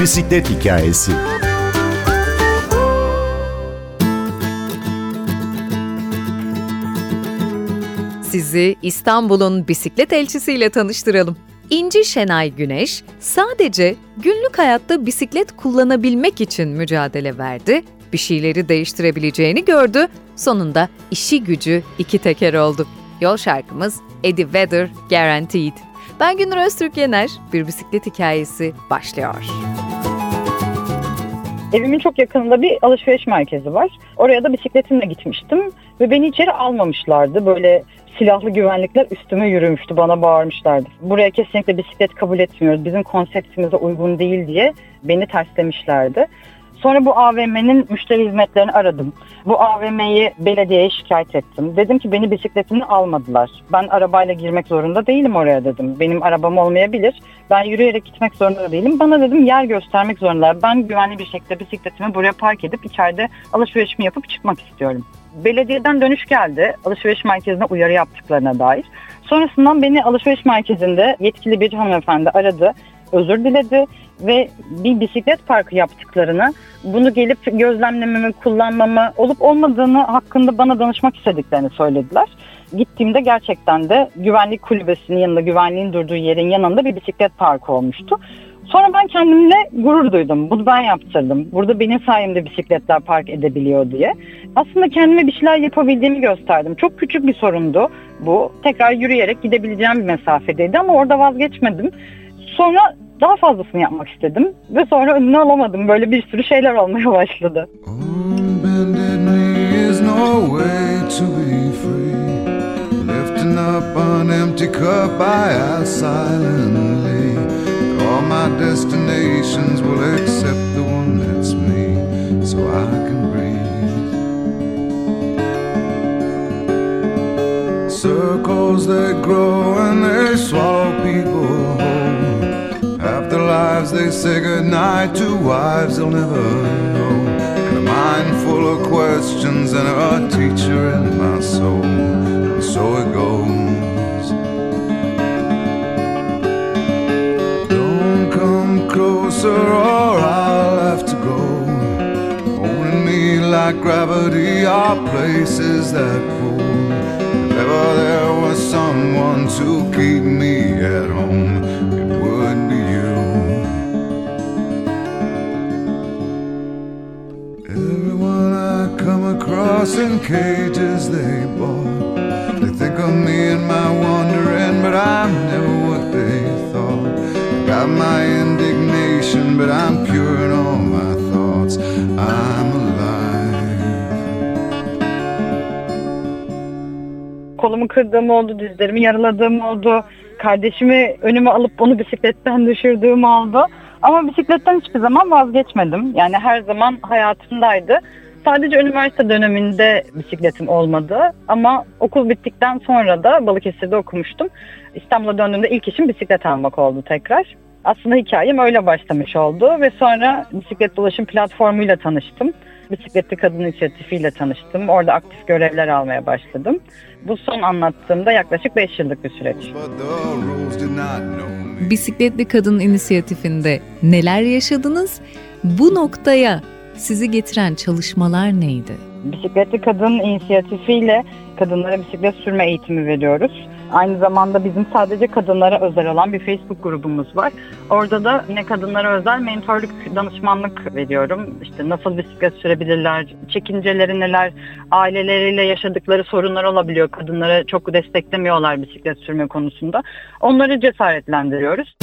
Bisiklet hikayesi. Sizi İstanbul'un bisiklet elçisiyle tanıştıralım. İnci Şenay Güneş sadece günlük hayatta bisiklet kullanabilmek için mücadele verdi, bir şeyleri değiştirebileceğini gördü, sonunda işi gücü iki teker oldu. Yol şarkımız Eddie Vedder Guaranteed. Ben Günür Öztürk Yener, bir bisiklet hikayesi başlıyor. Evimin çok yakınında bir alışveriş merkezi var. Oraya da bisikletimle gitmiştim ve beni içeri almamışlardı. Böyle silahlı güvenlikler üstüme yürümüştü, bana bağırmışlardı. Buraya kesinlikle bisiklet kabul etmiyoruz, bizim konseptimize uygun değil diye beni terslemişlerdi. Sonra bu AVM'nin müşteri hizmetlerini aradım. Bu AVM'yi belediyeye şikayet ettim. Dedim ki beni bisikletini almadılar. Ben arabayla girmek zorunda değilim oraya dedim. Benim arabam olmayabilir. Ben yürüyerek gitmek zorunda değilim. Bana dedim yer göstermek zorundalar. Ben güvenli bir şekilde bisikletimi buraya park edip içeride alışverişimi yapıp çıkmak istiyorum. Belediyeden dönüş geldi. Alışveriş merkezine uyarı yaptıklarına dair. Sonrasından beni alışveriş merkezinde yetkili bir hanımefendi aradı özür diledi ve bir bisiklet parkı yaptıklarını, bunu gelip gözlemlememi, kullanmamı olup olmadığını hakkında bana danışmak istediklerini söylediler. Gittiğimde gerçekten de güvenlik kulübesinin yanında, güvenliğin durduğu yerin yanında bir bisiklet parkı olmuştu. Sonra ben kendimle gurur duydum. Bunu ben yaptırdım. Burada benim sayemde bisikletler park edebiliyor diye. Aslında kendime bir şeyler yapabildiğimi gösterdim. Çok küçük bir sorundu bu. Tekrar yürüyerek gidebileceğim bir mesafedeydi ama orada vazgeçmedim. Sonra daha fazlasını yapmak istedim ve sonra önünü alamadım. Böyle bir sürü şeyler olmaya başladı. So I can breathe. Circles they grow say goodnight to wives they'll never know. And a mind full of questions and a teacher in my soul. And so it goes. Don't come closer or I'll have to go. Holding me like gravity are places that pull. If ever there was someone to keep me at home, across in cages they bought. They think of me and my wandering, but I'm never what they thought. Got my indignation, but I'm pure in all my thoughts. I'm alive. Kolumu kırdığım oldu, dizlerimi yaraladığım oldu. Kardeşimi önüme alıp onu bisikletten düşürdüğüm oldu. Ama bisikletten hiçbir zaman vazgeçmedim. Yani her zaman hayatımdaydı. Sadece üniversite döneminde bisikletim olmadı ama okul bittikten sonra da Balıkesir'de okumuştum. İstanbul'a döndüğümde ilk işim bisiklet almak oldu tekrar. Aslında hikayem öyle başlamış oldu ve sonra bisiklet dolaşım platformuyla tanıştım. Bisikletli Kadın İnisiyatifiyle tanıştım. Orada aktif görevler almaya başladım. Bu son anlattığımda yaklaşık 5 yıllık bir süreç. Bisikletli Kadın İnisiyatifinde neler yaşadınız? Bu noktaya sizi getiren çalışmalar neydi? Bisikletli Kadın inisiyatifiyle kadınlara bisiklet sürme eğitimi veriyoruz. Aynı zamanda bizim sadece kadınlara özel olan bir Facebook grubumuz var. Orada da yine kadınlara özel mentorluk, danışmanlık veriyorum. İşte nasıl bisiklet sürebilirler, çekinceleri neler, aileleriyle yaşadıkları sorunlar olabiliyor. Kadınlara çok desteklemiyorlar bisiklet sürme konusunda. Onları cesaretlendiriyoruz.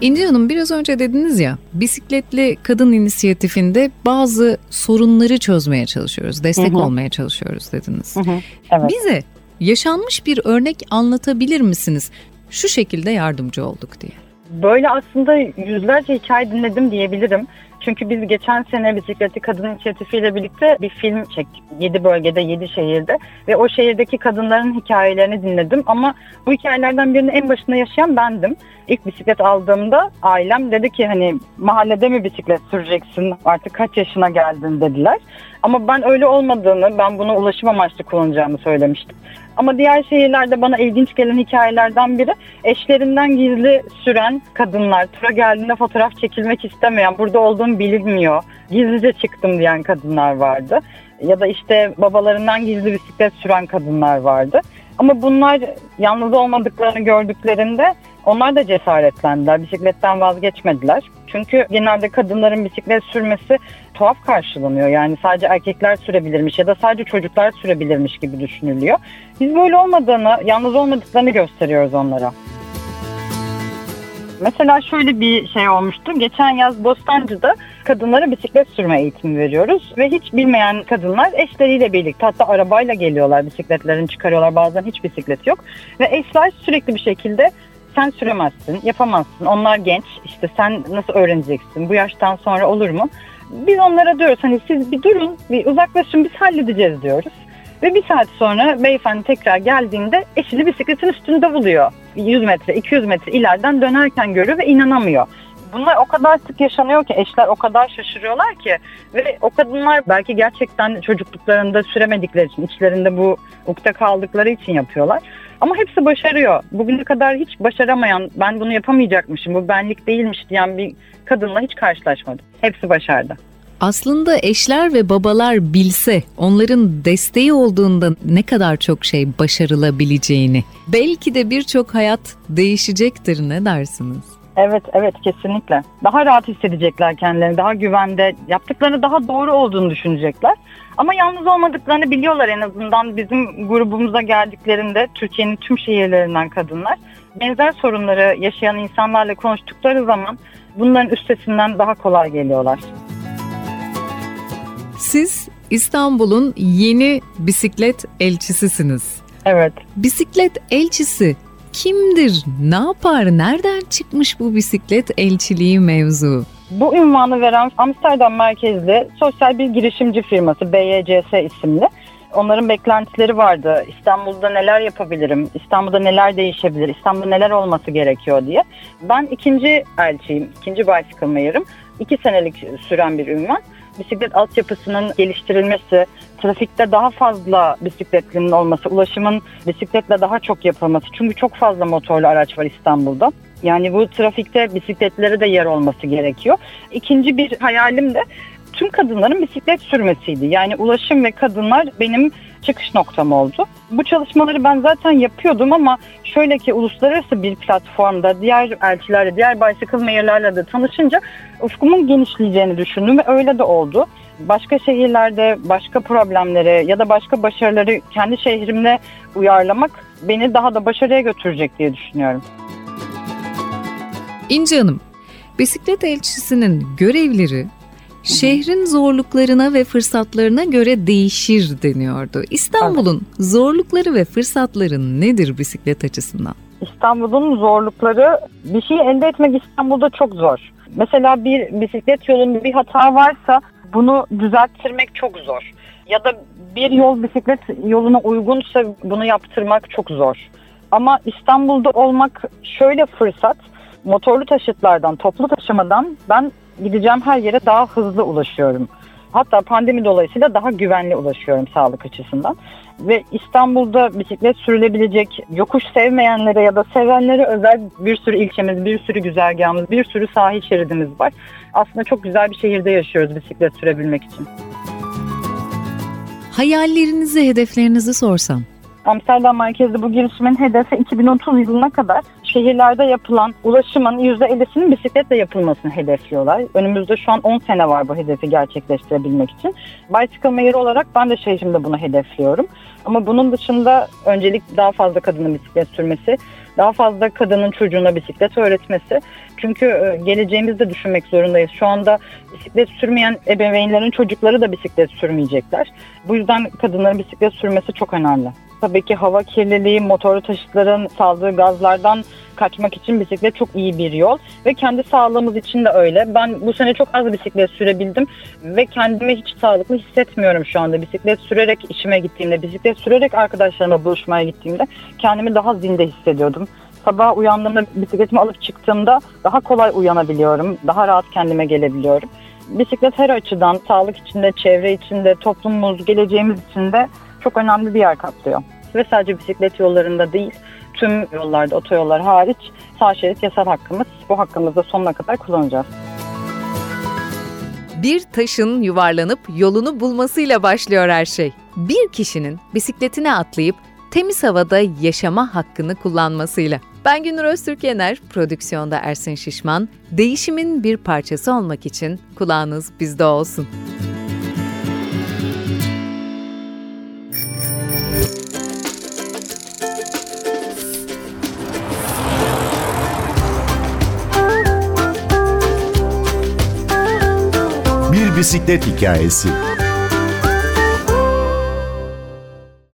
İnci Hanım biraz önce dediniz ya bisikletli kadın inisiyatifinde bazı sorunları çözmeye çalışıyoruz, destek hı hı. olmaya çalışıyoruz dediniz. Hı hı. Evet. Bize yaşanmış bir örnek anlatabilir misiniz? Şu şekilde yardımcı olduk diye. Böyle aslında yüzlerce hikaye dinledim diyebilirim. Çünkü biz geçen sene bisikleti kadın inisiyatifiyle birlikte bir film çektik. 7 bölgede, 7 şehirde ve o şehirdeki kadınların hikayelerini dinledim ama bu hikayelerden birini en başında yaşayan bendim. İlk bisiklet aldığımda ailem dedi ki hani mahallede mi bisiklet süreceksin artık kaç yaşına geldin dediler. Ama ben öyle olmadığını, ben bunu ulaşım amaçlı kullanacağımı söylemiştim. Ama diğer şehirlerde bana ilginç gelen hikayelerden biri eşlerinden gizli süren kadınlar. Tura geldiğinde fotoğraf çekilmek istemeyen, burada olduğum bilinmiyor. Gizlice çıktım diyen kadınlar vardı. Ya da işte babalarından gizli bisiklet süren kadınlar vardı. Ama bunlar yalnız olmadıklarını gördüklerinde onlar da cesaretlendiler. Bisikletten vazgeçmediler. Çünkü genelde kadınların bisiklet sürmesi tuhaf karşılanıyor. Yani sadece erkekler sürebilirmiş ya da sadece çocuklar sürebilirmiş gibi düşünülüyor. Biz böyle olmadığını, yalnız olmadıklarını gösteriyoruz onlara. Mesela şöyle bir şey olmuştu. Geçen yaz Bostancı'da kadınlara bisiklet sürme eğitimi veriyoruz. Ve hiç bilmeyen kadınlar eşleriyle birlikte hatta arabayla geliyorlar bisikletlerini çıkarıyorlar. Bazen hiç bisiklet yok. Ve eşler sürekli bir şekilde sen süremezsin, yapamazsın. Onlar genç. İşte sen nasıl öğreneceksin? Bu yaştan sonra olur mu? Biz onlara diyoruz hani siz bir durun, bir uzaklaşın biz halledeceğiz diyoruz. Ve bir saat sonra beyefendi tekrar geldiğinde eşini bisikletin üstünde buluyor. 100 metre, 200 metre ileriden dönerken görüyor ve inanamıyor. Bunlar o kadar sık yaşanıyor ki eşler o kadar şaşırıyorlar ki ve o kadınlar belki gerçekten çocukluklarında süremedikleri için içlerinde bu ukta kaldıkları için yapıyorlar. Ama hepsi başarıyor. Bugüne kadar hiç başaramayan, ben bunu yapamayacakmışım, bu benlik değilmiş diyen bir kadınla hiç karşılaşmadım. Hepsi başardı. Aslında eşler ve babalar bilse onların desteği olduğunda ne kadar çok şey başarılabileceğini, belki de birçok hayat değişecektir ne dersiniz? Evet, evet kesinlikle. Daha rahat hissedecekler kendilerini, daha güvende, yaptıklarını daha doğru olduğunu düşünecekler. Ama yalnız olmadıklarını biliyorlar en azından bizim grubumuza geldiklerinde Türkiye'nin tüm şehirlerinden kadınlar. Benzer sorunları yaşayan insanlarla konuştukları zaman bunların üstesinden daha kolay geliyorlar. Siz İstanbul'un yeni bisiklet elçisisiniz. Evet. Bisiklet elçisi kimdir? Ne yapar? Nereden çıkmış bu bisiklet elçiliği mevzu? Bu ünvanı veren Amsterdam merkezli sosyal bir girişimci firması BYCS isimli. Onların beklentileri vardı. İstanbul'da neler yapabilirim? İstanbul'da neler değişebilir? İstanbul'da neler olması gerekiyor diye. Ben ikinci elçiyim, ikinci bicycle mayor'ım. İki senelik süren bir ünvan bisiklet altyapısının geliştirilmesi, trafikte daha fazla bisikletlinin olması, ulaşımın bisikletle daha çok yapılması. Çünkü çok fazla motorlu araç var İstanbul'da. Yani bu trafikte bisikletlere de yer olması gerekiyor. İkinci bir hayalim de tüm kadınların bisiklet sürmesiydi. Yani ulaşım ve kadınlar benim çıkış noktam oldu. Bu çalışmaları ben zaten yapıyordum ama şöyle ki uluslararası bir platformda diğer elçilerle, diğer bicycle mayorlarla da tanışınca ufkumun genişleyeceğini düşündüm ve öyle de oldu. Başka şehirlerde başka problemleri ya da başka başarıları kendi şehrimde uyarlamak beni daha da başarıya götürecek diye düşünüyorum. İnci Hanım, bisiklet elçisinin görevleri Şehrin zorluklarına ve fırsatlarına göre değişir deniyordu. İstanbul'un zorlukları ve fırsatları nedir bisiklet açısından? İstanbul'un zorlukları bir şey elde etmek İstanbul'da çok zor. Mesela bir bisiklet yolunda bir hata varsa bunu düzelttirmek çok zor. Ya da bir yol bisiklet yoluna uygunsa bunu yaptırmak çok zor. Ama İstanbul'da olmak şöyle fırsat. Motorlu taşıtlardan, toplu taşımadan ben gideceğim her yere daha hızlı ulaşıyorum. Hatta pandemi dolayısıyla daha güvenli ulaşıyorum sağlık açısından. Ve İstanbul'da bisiklet sürülebilecek yokuş sevmeyenlere ya da sevenlere özel bir sürü ilçemiz, bir sürü güzergahımız, bir sürü sahil şeridimiz var. Aslında çok güzel bir şehirde yaşıyoruz bisiklet sürebilmek için. Hayallerinizi, hedeflerinizi sorsam. Amsterdam merkezli bu girişimin hedefi 2030 yılına kadar şehirlerde yapılan ulaşımın %50'sinin bisikletle yapılmasını hedefliyorlar. Önümüzde şu an 10 sene var bu hedefi gerçekleştirebilmek için. Bicycle Mayor olarak ben de şehrimde bunu hedefliyorum. Ama bunun dışında öncelik daha fazla kadının bisiklet sürmesi, daha fazla kadının çocuğuna bisiklet öğretmesi. Çünkü e, geleceğimizi de düşünmek zorundayız. Şu anda bisiklet sürmeyen ebeveynlerin çocukları da bisiklet sürmeyecekler. Bu yüzden kadınların bisiklet sürmesi çok önemli. Tabii ki hava kirliliği, motorlu taşıtların saldığı gazlardan kaçmak için bisiklet çok iyi bir yol ve kendi sağlığımız için de öyle. Ben bu sene çok az bisiklet sürebildim ve kendimi hiç sağlıklı hissetmiyorum şu anda. Bisiklet sürerek işime gittiğimde, bisiklet sürerek arkadaşlarımla buluşmaya gittiğimde kendimi daha zinde hissediyordum. Sabah uyandığımda bisikletimi alıp çıktığımda daha kolay uyanabiliyorum, daha rahat kendime gelebiliyorum. Bisiklet her açıdan sağlık içinde, çevre içinde, toplumumuz, geleceğimiz içinde çok önemli bir yer kaplıyor. Ve sadece bisiklet yollarında değil, tüm yollarda, otoyollar hariç sağ şerit yasal hakkımız. Bu hakkımızı da sonuna kadar kullanacağız. Bir taşın yuvarlanıp yolunu bulmasıyla başlıyor her şey. Bir kişinin bisikletine atlayıp temiz havada yaşama hakkını kullanmasıyla. Ben Günür Öztürk Yener, prodüksiyonda Ersin Şişman. Değişimin bir parçası olmak için kulağınız bizde olsun. Bisiklet hikayesi.